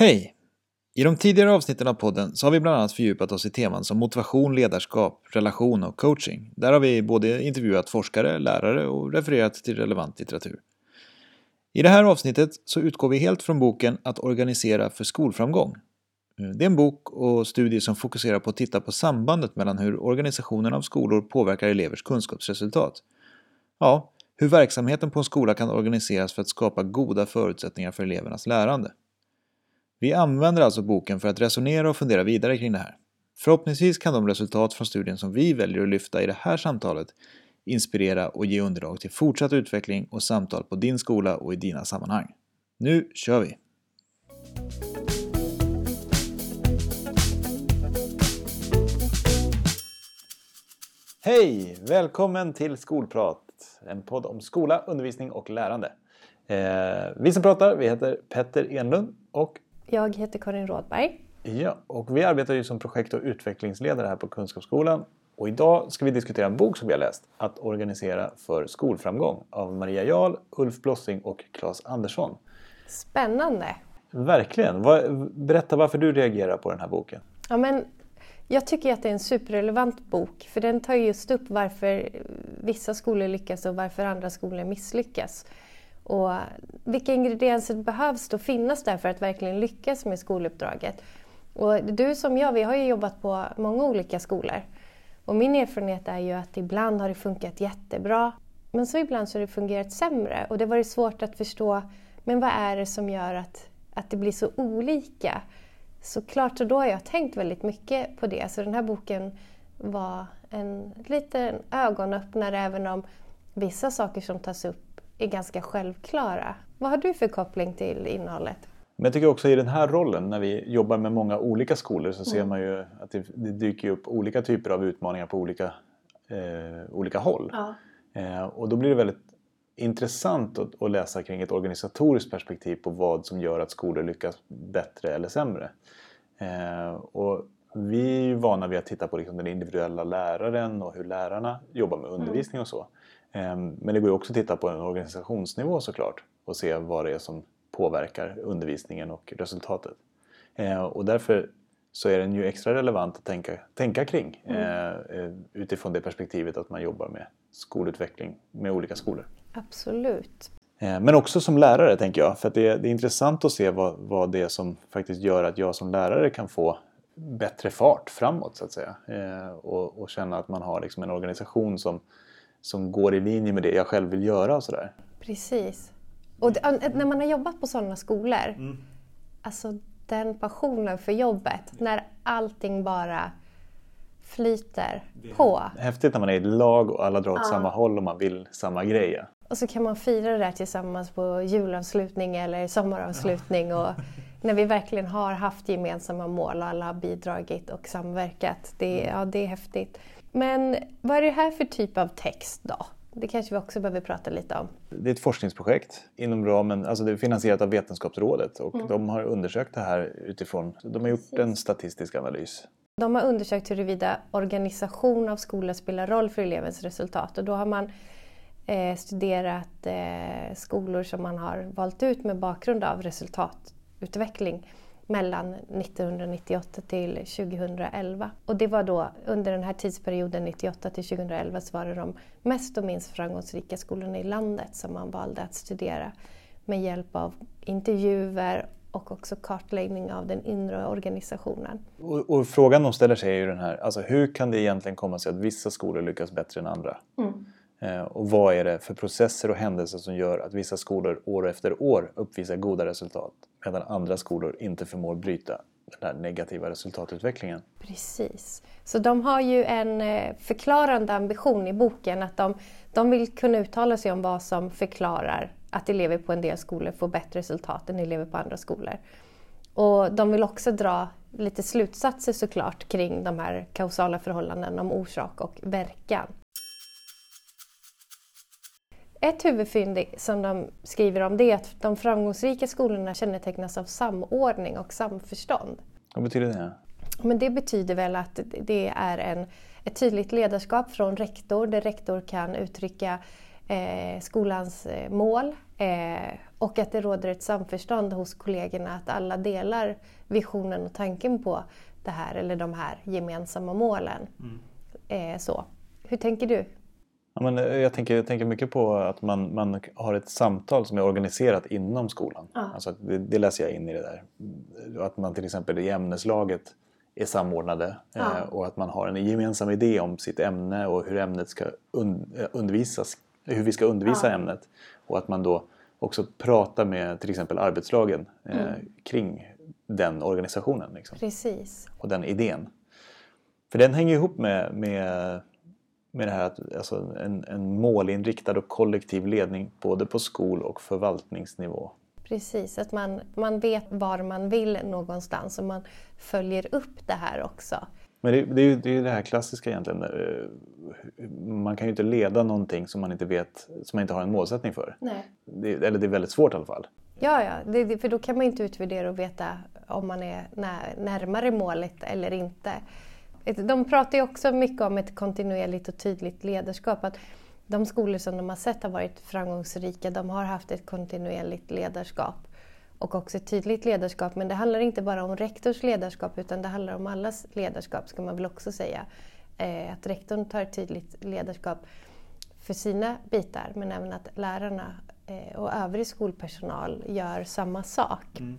Hej! I de tidigare avsnitten av podden så har vi bland annat fördjupat oss i teman som motivation, ledarskap, relation och coaching. Där har vi både intervjuat forskare, lärare och refererat till relevant litteratur. I det här avsnittet så utgår vi helt från boken Att organisera för skolframgång. Eh, det är en bok och studie som fokuserar på att titta på sambandet mellan hur organisationen av skolor påverkar elevers kunskapsresultat. Ja, hur verksamheten på en skola kan organiseras för att skapa goda förutsättningar för elevernas lärande. Vi använder alltså boken för att resonera och fundera vidare kring det här. Förhoppningsvis kan de resultat från studien som vi väljer att lyfta i det här samtalet inspirera och ge underlag till fortsatt utveckling och samtal på din skola och i dina sammanhang. Nu kör vi! Hej! Välkommen till Skolprat, en podd om skola, undervisning och lärande. Eh, vi som pratar, vi heter Petter Enlund och jag heter Karin Rådberg. Ja, och vi arbetar ju som projekt och utvecklingsledare här på Kunskapsskolan. Och idag ska vi diskutera en bok som vi har läst, Att organisera för skolframgång av Maria Jarl, Ulf Blossing och Claes Andersson. Spännande! Verkligen! Berätta varför du reagerar på den här boken. Ja, men jag tycker att det är en superrelevant bok för den tar just upp varför vissa skolor lyckas och varför andra skolor misslyckas. Och vilka ingredienser behövs då finnas där för att verkligen lyckas med skoluppdraget? Och du som jag, vi har ju jobbat på många olika skolor. Och min erfarenhet är ju att ibland har det funkat jättebra, men så ibland så har det fungerat sämre. Och det har varit svårt att förstå, men vad är det som gör att, att det blir så olika? Såklart, så då har jag tänkt väldigt mycket på det. Så den här boken var en liten ögonöppnare även om vissa saker som tas upp är ganska självklara. Vad har du för koppling till innehållet? Men jag tycker också i den här rollen när vi jobbar med många olika skolor så ser mm. man ju att det, det, dyker upp olika typer av utmaningar på olika, eh, olika håll. Ja. Eh, och då blir det väldigt intressant att, att, läsa kring ett organisatoriskt perspektiv på vad som gör att skolor lyckas bättre eller sämre. Eh, och vi är ju vana vid att titta på liksom den individuella läraren och hur lärarna jobbar med mm. undervisning och så. Ehm, men det går ju också att titta på en organisationsnivå såklart och se vad det är som påverkar undervisningen och resultatet. Ehm, och därför så är den ju extra relevant att tänka, tänka kring mm. Eh, eh, utifrån det perspektivet att man jobbar med skolutveckling med olika skolor. Absolut. Ehm, men också som lärare tänker jag, för det är, det är intressant att se vad, vad det är som faktiskt gör att jag som lärare kan få bättre fart framåt så att säga. Och, och känna att man har liksom en organisation som, som går i linje med det jag själv vill göra och sådär. Precis. Och det, när man har jobbat på sådana skolor, mm. alltså den passionen för jobbet, när allting bara flyter på. Häftigt när man är i ett lag och alla drar åt ja. samma håll och man vill samma grej. Och så kan man fira det där tillsammans på julavslutning eller sommaravslutning. Och när vi verkligen har haft gemensamma mål och alla har bidragit och samverkat. Det, mm. ja, det är häftigt. Men vad är det här för typ av text då? Det kanske vi också behöver prata lite om. Det är ett forskningsprojekt inom ramen, alltså det är finansierat av Vetenskapsrådet och mm. de har undersökt det här utifrån, de har gjort en statistisk analys. De har undersökt huruvida organisation av skolor spelar roll för elevens resultat och då har man eh, studerat eh, skolor som man har valt ut med bakgrund av resultatutveckling mellan 1998 till 2011. Och det var då under den här tidsperioden 98 till 2011 så var det de mest och minst framgångsrika skolorna i landet som man valde att studera med hjälp av intervjuer och också kartläggning av den inre organisationen. Och, och frågan de ställer sig är ju den här, alltså hur kan det egentligen komma sig att vissa skolor lyckas bättre än andra? Mm. Eh, och vad är det för processer och händelser som gör att vissa skolor år efter år uppvisar goda resultat medan andra skolor inte förmår bryta den här negativa resultatutvecklingen? Precis. Så de har ju en eh, förklarande ambition i boken att de, de vill kunna uttala sig om vad som förklarar att elever på en del skolor får bättre resultat än elever på andra skolor. Och de vill också dra lite slutsatser såklart kring de här kausala förhållandena om orsak och verkan. Ett huvudfynd som de skriver om det är att de framgångsrika skolorna kännetecknas av samordning och samförstånd. Vad betyder det? Men det betyder väl att det är en, ett tydligt ledarskap från rektor där rektor kan uttrycka eh, skolans eh, mål eh, och att det råder ett samförstånd hos kollegorna att alla delar visionen och tanken på det här eller de här gemensamma målen. Mm. Eh, så. Hur tänker du? Ja, men eh, jag, tänker, jag tänker mycket på att man, man har ett samtal som är organiserat inom skolan. Ja. Alltså det, det, läser jag in i det där. Att man till exempel i ämneslaget är samordnade ja. eh, och att man har en gemensam idé om sitt ämne och hur ämnet ska un, eh, undervisas, hur vi ska undervisa ja. ämnet. Och att man då också pratar med till exempel arbetslagen eh, mm. kring den organisationen. Liksom. Precis. Och den idén. För den hänger ihop med, med, med det här att alltså en, en målinriktad och kollektiv ledning både på skol och förvaltningsnivå. Precis, att man, man vet var man vill någonstans och man följer upp det här också. Men det, det är ju det, är det här klassiska egentligen. Eh, man kan ju inte leda någonting som man inte vet, som man inte har en målsättning för. Nej. Det, eller det är väldigt svårt i alla fall. Ja, ja. Det, för då kan man inte utvärdera och veta om man är närmare målet eller inte. De pratar ju också mycket om ett kontinuerligt och tydligt ledarskap. Att de skolor som de har sett har varit framgångsrika, de har haft ett kontinuerligt ledarskap och också ett tydligt ledarskap. Men det handlar inte bara om rektors ledarskap utan det handlar om allas ledarskap ska man väl också säga. Eh, att rektorn tar ett tydligt ledarskap för sina bitar men även att lärarna eh, och övrig skolpersonal gör samma sak. Mm.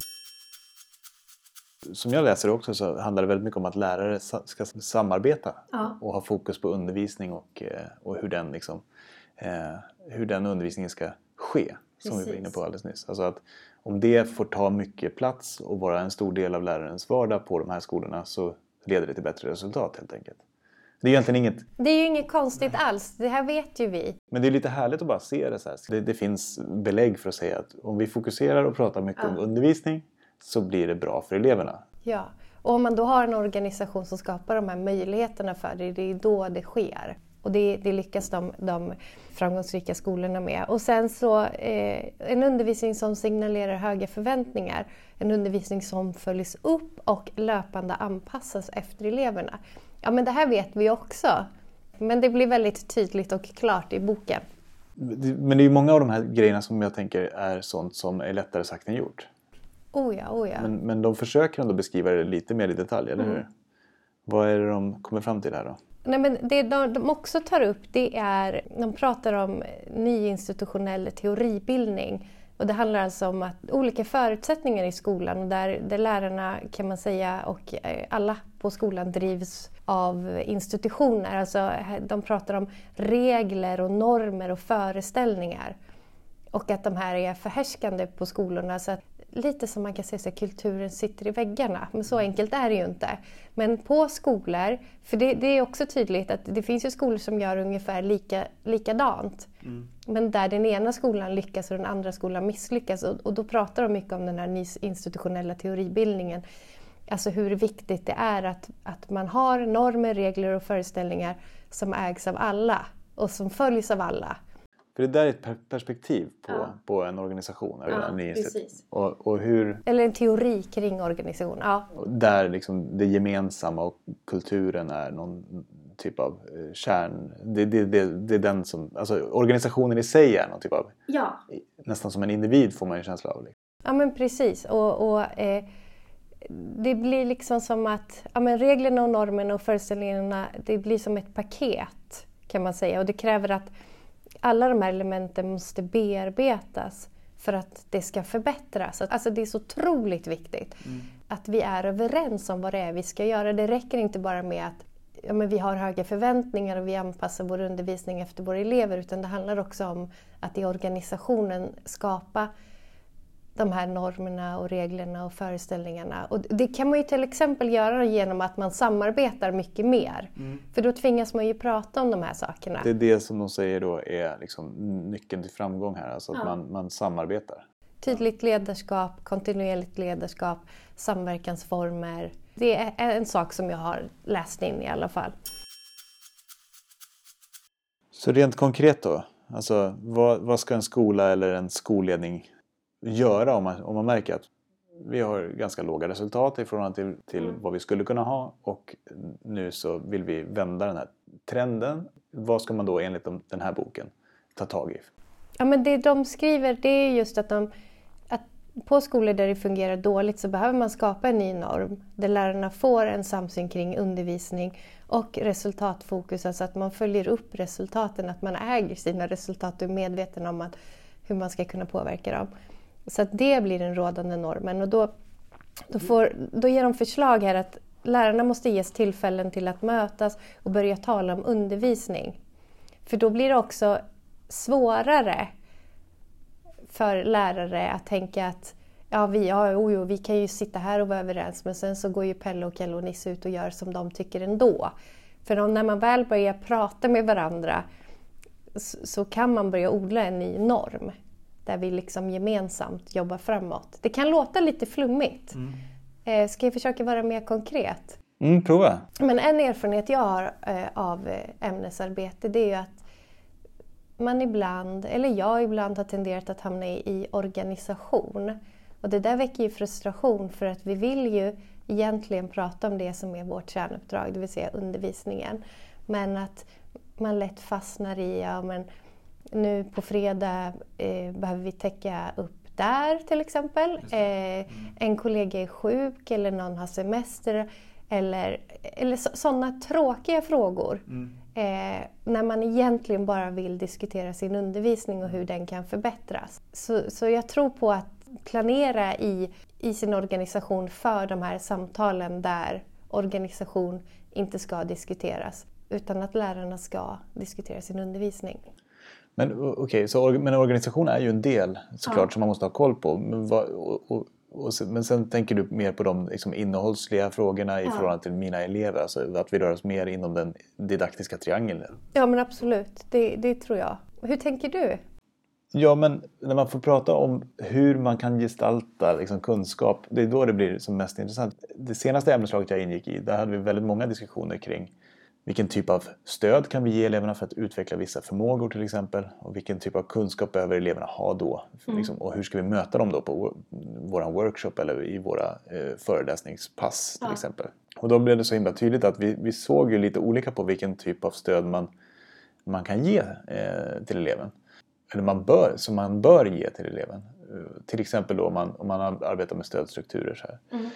Som jag läser också så handlar det väldigt mycket om att lärare ska samarbeta ja. och ha fokus på undervisning och, eh, och hur, den liksom, eh, hur den undervisningen ska ske. Som Precis. vi var inne på alldeles nyss. Alltså att om det får ta mycket plats och vara en stor del av lärarens vardag på de här skolorna så leder det till bättre resultat helt enkelt. Det är egentligen inget... Det är ju inget konstigt alls, det här vet ju vi. Men det är lite härligt att bara se det så här. Det, det finns belägg för att säga att om vi fokuserar och pratar mycket ja. om undervisning så blir det bra för eleverna. Ja, och om man då har en organisation som skapar de här möjligheterna för det, det är då det sker. Och det, det lyckas de, de framgångsrika skolorna med. Och sen så eh, en undervisning som signalerar höga förväntningar. En undervisning som följs upp och löpande anpassas efter eleverna. Ja men det här vet vi också. Men det blir väldigt tydligt och klart i boken. Men det är ju många av de här grejerna som jag tänker är sånt som är lättare sagt än gjort. Oh ja, oh ja. Men, men de försöker ändå beskriva det lite mer i detalj, eller hur? Mm. Vad är det de kommer fram till här då? Nej, men det de också tar upp det är, de pratar om nyinstitutionell teoribildning. Och det handlar alltså om att olika förutsättningar i skolan där, där lärarna kan man säga och eh, alla på skolan drivs av institutioner. Alltså, de pratar om regler och normer och föreställningar. Och att de här är förhärskande på skolorna. Så att lite som man kan säga att kulturen sitter i väggarna. Men så enkelt är det ju inte. Men på skolor, för det, det är också tydligt att det finns ju skolor som gör ungefär lika, likadant. Mm. Men där den ena skolan lyckas och den andra skolan misslyckas. Och, och då pratar de mycket om den här institutionella teoribildningen. Alltså hur viktigt det är att, att man har normer, regler och föreställningar som ägs av alla och som följs av alla. För det där är ett perspektiv på, ja. på en organisation. Ja, precis. Och, och hur, eller en teori kring organisation. Ja. Där liksom det gemensamma och kulturen är någon typ av eh, kärn... Det, det, det, det är den som... Alltså organisationen i sig är någon typ av... Ja. Nästan som en individ får man ju känsla av. Liksom. Ja men precis. Och, och eh, det blir liksom som att ja, men reglerna och normerna och föreställningarna det blir som ett paket kan man säga. Och det kräver att alla de här elementen måste bearbetas för att det ska förbättras. Alltså det är så otroligt viktigt mm. att vi är överens om vad det är vi ska göra. Det räcker inte bara med att ja, men vi har höga förväntningar och vi anpassar vår undervisning efter våra elever utan det handlar också om att i organisationen skapa de här normerna och reglerna och föreställningarna. Och det kan man ju till exempel göra genom att man samarbetar mycket mer. Mm. För då tvingas man ju prata om de här sakerna. Det är det som de säger då är liksom nyckeln till framgång här, alltså att ja. man, man samarbetar. Tydligt ledarskap, kontinuerligt ledarskap, samverkansformer. Det är en sak som jag har läst in i alla fall. Så rent konkret då, alltså vad, vad ska en skola eller en skolledning göra om man, om man märker att vi har ganska låga resultat i förhållande till, till mm. vad vi skulle kunna ha och nu så vill vi vända den här trenden. Vad ska man då enligt den här boken ta tag i? Ja, men det de skriver det är just att, de, att på skolor där det fungerar dåligt så behöver man skapa en ny norm där lärarna får en samsyn kring undervisning och resultatfokus, alltså att man följer upp resultaten, att man äger sina resultat och är medveten om att, hur man ska kunna påverka dem. Så att det blir den rådande normen. Och då, då, får, då ger de förslag här att lärarna måste ges tillfällen till att mötas och börja tala om undervisning. För då blir det också svårare för lärare att tänka att ja, vi, ja, oh, jo, vi kan ju sitta här och vara överens men sen så går ju Pelle och Kalle och Nisse ut och gör som de tycker ändå. För när man väl börjar prata med varandra så, så kan man börja odla en ny norm där vi liksom gemensamt jobbar framåt. Det kan låta lite flummigt. Mm. Eh, ska jag försöka vara mer konkret? Mm, prova. Men en erfarenhet jag har eh, av eh, ämnesarbete det är ju att man ibland, eller jag ibland, har tenderat att hamna i, i organisation. Och det där väcker ju frustration för att vi vill ju egentligen prata om det som är vårt kärnuppdrag, det vill säga undervisningen. Men att man lätt fastnar i, ja men nu på fredag eh, behöver vi täcka upp där till exempel. Eh, en kollega är sjuk eller någon har semester. Eller, eller sådana tråkiga frågor. Mm. Eh, när man egentligen bara vill diskutera sin undervisning och hur den kan förbättras. Så, så jag tror på att planera i, i sin organisation för de här samtalen där organisation inte ska diskuteras utan att lärarna ska diskutera sin undervisning. Men okej, okay, men organisation är ju en del såklart ja. som man måste ha koll på. Men, vad, och, och, och men sen tänker du mer på de liksom, innehållsliga frågorna i ja. förhållande till mina elever. Alltså att vi rör oss mer inom den didaktiska triangeln. Ja men absolut, det, det tror jag. Hur tänker du? Ja, men när man får prata om hur man kan gestalta liksom, kunskap, det är då det blir som mest intressant. Det senaste ämneslaget jag ingick i, där hade vi väldigt många diskussioner kring vilken typ av stöd kan vi ge eleverna för att utveckla vissa förmågor till exempel? Och vilken typ av kunskap behöver eleverna ha då? Mm. Liksom, och hur ska vi möta dem då på vår workshop eller i våra eh, föreläsningspass till ja. exempel? Och då blev det så himla tydligt att vi, vi såg ju lite olika på vilken typ av stöd man, man kan ge eh, till eleven. Eller man bör, som man bör ge till eleven. Uh, till exempel då om man, om man arbetar med stödstrukturer. Så här. Mm.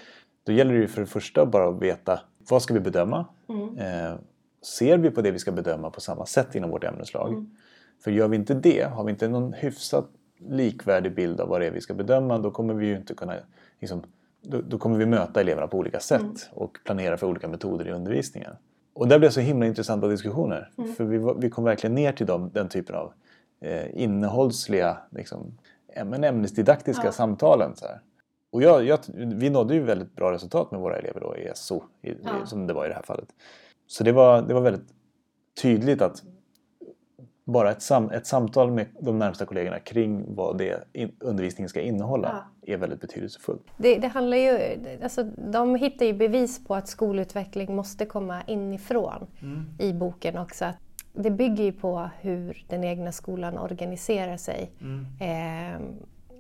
Då gäller det ju för det första bara att veta vad ska vi bedöma? Mm. Eh, ser vi på det vi ska bedöma på samma sätt inom vårt ämneslag? Mm. För gör vi inte det, har vi inte någon hyfsat likvärdig bild av vad det är vi ska bedöma, då kommer vi ju inte kunna liksom, då, då, kommer vi möta eleverna på olika sätt mm. och planera för olika metoder i undervisningen. Och där blev så himla intressanta diskussioner. Mm. För vi, vi kom verkligen ner till dem, den typen av eh, innehållsliga, liksom, men ämnesdidaktiska ja. samtalen. Så här. Och jag, jag, vi nådde ju väldigt bra resultat med våra elever då i SO, i, ja. som det var i det här fallet. Så det var, det var väldigt tydligt att bara ett, sam, ett samtal med de närmsta kollegorna kring vad det in, undervisningen ska innehålla ja. är väldigt betydelsefullt. Det, det, handlar ju, alltså, de hittar ju bevis på att skolutveckling måste komma inifrån mm. i boken också. Det bygger ju på hur den egna skolan organiserar sig mm. eh,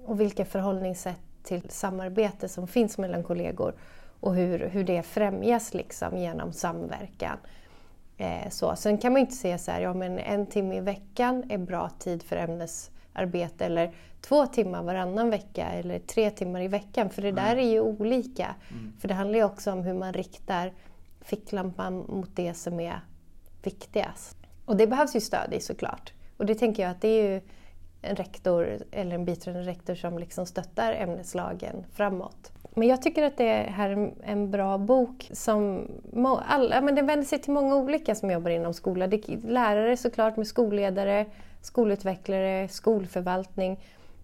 och vilka förhållningssätt till samarbete som finns mellan kollegor och hur, hur det främjas liksom genom samverkan. Eh, så. Sen kan man inte säga så här, ja men en timme i veckan är bra tid för ämnesarbete eller två timmar varannan vecka eller tre timmar i veckan för det mm. där är ju olika. Mm. För det handlar ju också om hur man riktar ficklampan mot det som är viktigast. Och det behövs ju stöd i såklart. Och det tänker jag att det är ju en rektor eller en biträdande rektor som liksom stöttar ämneslagen framåt. Men jag tycker att det här är en bra bok som alla, men den vänder sig till många olika som jobbar inom skolan. lärare såklart med skolledare, skolutvecklare, skolförvaltning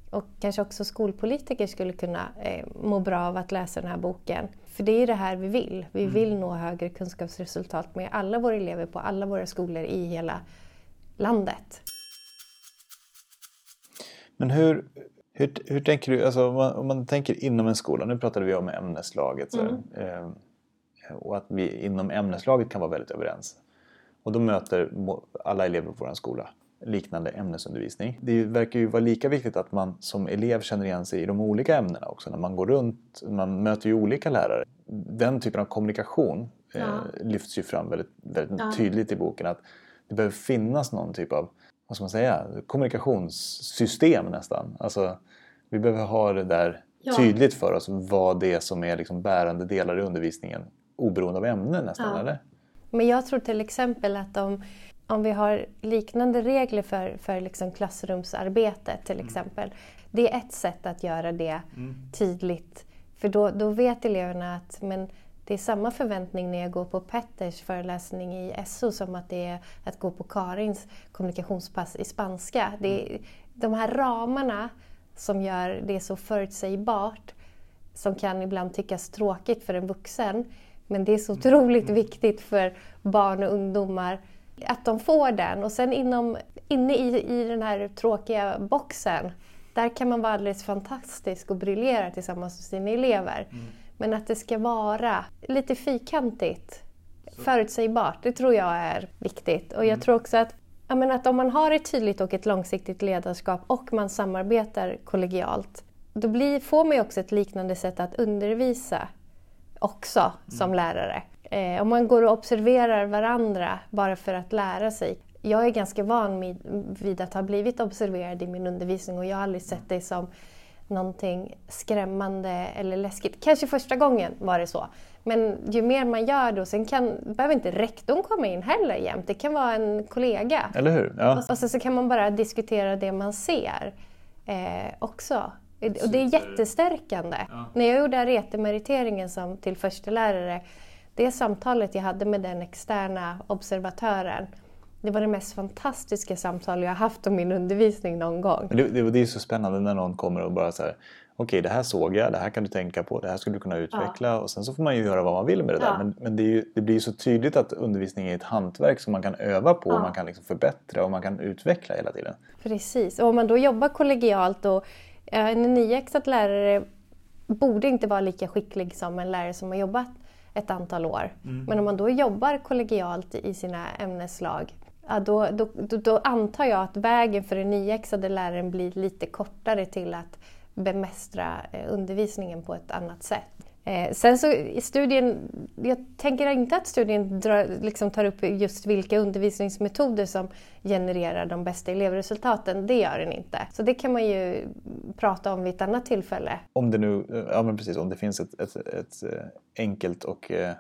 och kanske också skolpolitiker skulle kunna eh, må bra av att läsa den här boken. För det är det här vi vill. Vi mm. vill nå högre kunskapsresultat med alla våra elever på alla våra skolor i hela landet. Men hur, hur, hur tänker du, alltså, om, man, om man tänker inom en skola, nu pratade vi om ämneslaget så, mm. eh, och att vi inom ämneslaget kan vara väldigt överens. Och då möter alla elever på vår skola liknande ämnesundervisning. Det verkar ju vara lika viktigt att man som elev känner igen sig i de olika ämnena också när man går runt. Man möter ju olika lärare. Den typen av kommunikation eh, ja. lyfts ju fram väldigt, väldigt ja. tydligt i boken. att Det behöver finnas någon typ av vad ska man säga, kommunikationssystem nästan. Alltså, vi behöver ha det där ja. tydligt för oss vad det är som är liksom bärande delar i undervisningen oberoende av ämne nästan, ja. eller? Men jag tror till exempel att om, om vi har liknande regler för, för liksom klassrumsarbete till mm. exempel. Det är ett sätt att göra det mm. tydligt. För då, då vet eleverna att men, det är samma förväntning när jag går på Petters föreläsning i SO som att det är att gå på Karins kommunikationspass i spanska. Det är, de här ramarna som gör det så förutsägbart, som kan ibland tyckas tråkigt för en vuxen, men det är så otroligt viktigt för barn och ungdomar att de får den. Och sen inom, inne i, i den här tråkiga boxen, där kan man vara alldeles fantastisk och briljera tillsammans med sina elever. Mm. Men att det ska vara lite fyrkantigt, så. förutsägbart, det tror jag är viktigt. Och jag mm. tror också att, menar, att om man har ett tydligt och ett långsiktigt ledarskap och man samarbetar kollegialt, då blir, får man ju också ett liknande sätt att undervisa också mm. som lärare. Eh, om man går och observerar varandra bara för att lära sig. Jag är ganska van vid att ha blivit observerad i min undervisning och jag har aldrig sett det som någonting skrämmande eller läskigt. Kanske första gången var det så. Men ju mer man gör då, sen kan, behöver inte rektorn komma in heller jämt. Det kan vara en kollega. Eller hur? Ja. Och, och så, så kan man bara diskutera det man ser eh, också. Och det är jättestärkande. Ja. När jag gjorde aretemeriteringen som till förstelärare, det samtalet jag hade med den externa observatören, det var det mest fantastiska samtal jag haft om min undervisning någon gång. Det, det, det är så spännande när någon kommer och bara så här, okej okay, det här såg jag, det här kan du tänka på, det här skulle du kunna utveckla ja. och sen så får man ju göra vad man vill med det ja. där. Men, men det, ju, det, blir ju så tydligt att undervisning är ett hantverk som man kan öva på, ja. och man kan liksom förbättra och man kan utveckla hela tiden. Precis, och om man då jobbar kollegialt och en nyexad lärare borde inte vara lika skicklig som en lärare som har jobbat ett antal år. Mm. Men om man då jobbar kollegialt i sina ämneslag ja, då, då, då, då, antar jag att vägen för den nyexade läraren blir lite kortare till att bemästra eh, undervisningen på ett annat sätt. Eh, sen så i studien, jag tänker inte att studien drar, liksom tar upp just vilka undervisningsmetoder som genererar de bästa elevresultaten. Det gör den inte. Så det kan man ju prata om vid ett annat tillfälle. Om det nu, ja men precis, om det finns ett, ett, ett eh, enkelt och eh,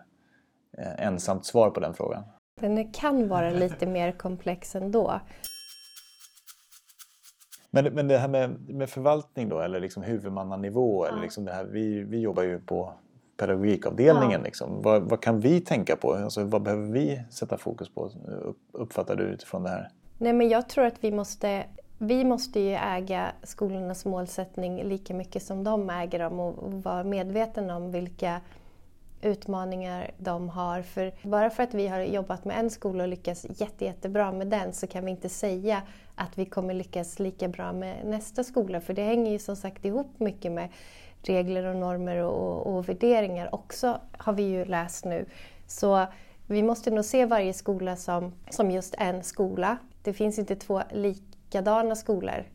ensamt svar på den frågan. Den kan vara lite mer komplex ändå. Men, men det här med, med förvaltning då, eller liksom huvudmannanivå, ja. eller liksom det här, vi, vi jobbar ju på pedagogikavdelningen. Ja. Liksom. Vad, vad, kan vi tänka på? Alltså, vad behöver vi sätta fokus på, uppfattar du utifrån det här? Nej, men jag tror att vi måste, vi måste ju äga skolornas målsättning lika mycket som de äger dem och vara medvetna om vilka utmaningar de har. För bara för att vi har jobbat med en skola och lyckats jätte, jättebra med den så kan vi inte säga att vi kommer lyckas lika bra med nästa skola. För det hänger ju som sagt ihop mycket med regler och normer och, och värderingar också, har vi ju läst nu. Så vi måste nog se varje skola som, som just en skola. Det finns inte två likadana skolor.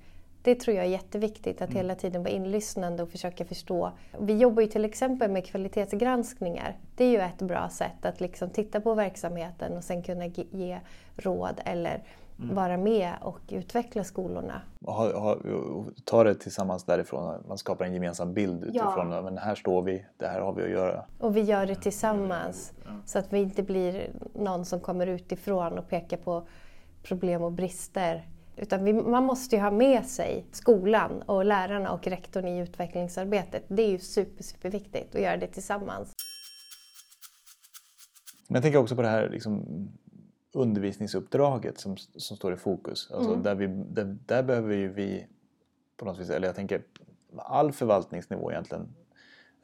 Det tror jag är jätteviktigt, att mm. hela tiden vara inlyssnande och försöka förstå. Vi jobbar ju till exempel med kvalitetsgranskningar. Det är ju ett bra sätt att liksom titta på verksamheten och sen kunna ge råd eller mm. vara med och utveckla skolorna. Ha, ha, ta det tillsammans därifrån, man skapar en gemensam bild utifrån ja. men här står vi, det här har vi att göra. Och vi gör det tillsammans ja. så att vi inte blir någon som kommer utifrån och pekar på problem och brister utan vi, man måste ju ha med sig skolan och lärarna och rektorn i utvecklingsarbetet. Det är ju super, superviktigt att göra det tillsammans. Men jag tänker också på det här liksom, undervisningsuppdraget som, som står i fokus. Alltså mm. där, vi, där, där behöver ju vi på något vis, eller jag tänker all förvaltningsnivå egentligen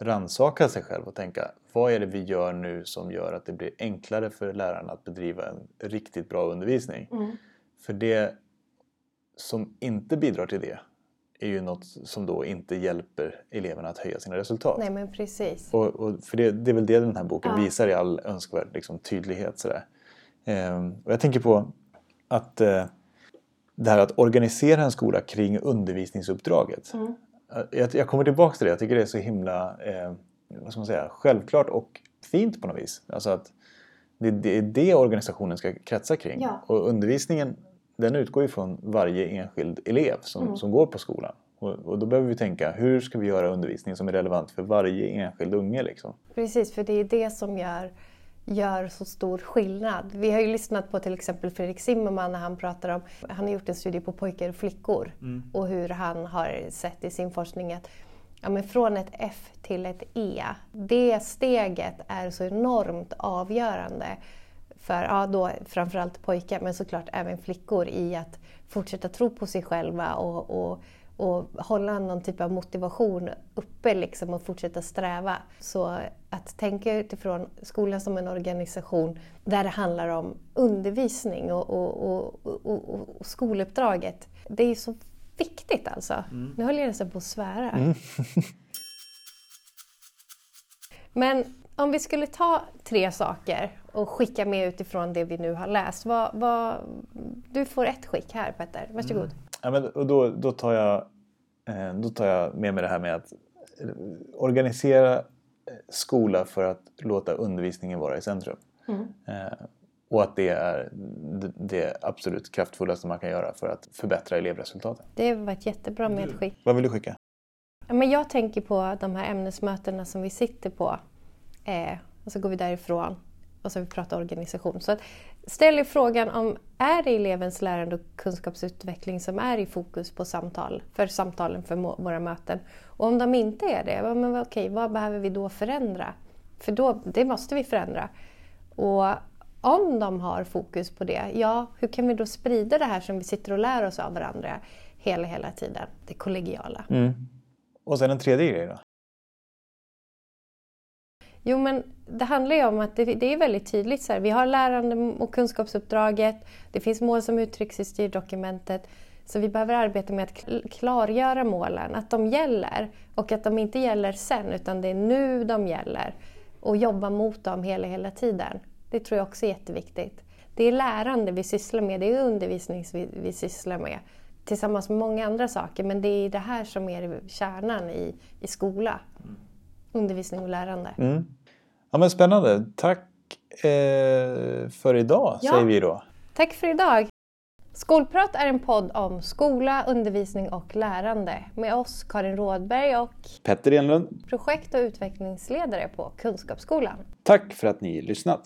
ransaka sig själv och tänka vad är det vi gör nu som gör att det blir enklare för lärarna att bedriva en riktigt bra undervisning. Mm. För det som inte bidrar till det är ju något som då inte hjälper eleverna att höja sina resultat. Nej men precis. Och, och för det, det, är väl det den här boken ja. visar i all önskvärd liksom, tydlighet. Sådär. Ehm, och jag tänker på att eh, det här att organisera en skola kring undervisningsuppdraget. Mm. Jag, jag, kommer tillbaka till det, jag tycker det är så himla eh, vad ska man säga, självklart och fint på något vis. Alltså att det, det är det organisationen ska kretsa kring. Ja. Och undervisningen den utgår ju från varje enskild elev som, mm. som går på skolan. Och, och, då behöver vi tänka, hur ska vi göra undervisning som är relevant för varje enskild unge? Liksom? Precis, för det är det som gör, gör så stor skillnad. Vi har ju lyssnat på till exempel Fredrik Zimmerman när han pratar om, han har gjort en studie på pojkar och flickor mm. och hur han har sett i sin forskning att ja, men från ett F till ett E, det steget är så enormt avgörande för ja, då framförallt pojkar men såklart även flickor i att fortsätta tro på sig själva och, och, och hålla någon typ av motivation uppe liksom och fortsätta sträva. Så att tänka utifrån skolan som en organisation där det handlar om undervisning och, och, och, och skoluppdraget. Det är så viktigt alltså. Mm. Nu höll jag nästan på att svära. Mm. Men om vi skulle ta tre saker och skicka med utifrån det vi nu har läst. Vad, vad, du får ett skick här Petter, varsågod. Mm. Ja, men, och då, då, tar jag, eh, då tar jag med mig det här med att eh, organisera eh, skola för att låta undervisningen vara i centrum. Mm. Och att det är det absolut kraftfullaste man kan göra för att förbättra elevresultaten. Det var ett jättebra medskick. Vad vill du skicka? men jag tänker på de här ämnesmötena som vi sitter på. Eh, och så går vi därifrån och så vi pratar organisation. Så att, ställ er frågan om är det elevens lärande och kunskapsutveckling som är i fokus på samtal, för samtalen för våra möten. Och om de inte är det, men okej, vad behöver vi då förändra? För då, det måste vi förändra. Och om de har fokus på det, ja, hur kan vi då sprida det här som vi sitter och lär oss av varandra hela, hela tiden? Det kollegiala. Mm. Och sen en tredje grej då? Jo, men det handlar ju om att det, det är väldigt tydligt. Så här. Vi har lärande och kunskapsuppdraget. Det finns mål som uttrycks i styrdokumentet. Så vi behöver arbeta med att klargöra målen, att de gäller. Och att de inte gäller sen, utan det är nu de gäller. Och jobba mot dem hela, hela tiden. Det tror jag också är jätteviktigt. Det är lärande vi sysslar med, det är undervisning vi, vi sysslar med. Tillsammans med många andra saker, men det är det här som är kärnan i, i skola. Mm. Undervisning och lärande. Mm. Ja, men spännande. Tack eh, för idag, ja. säger vi då. Tack för idag. Skolprat är en podd om skola, undervisning och lärande med oss Karin Rådberg och Petter Enlund, projekt och utvecklingsledare på Kunskapsskolan. Tack för att ni lyssnat.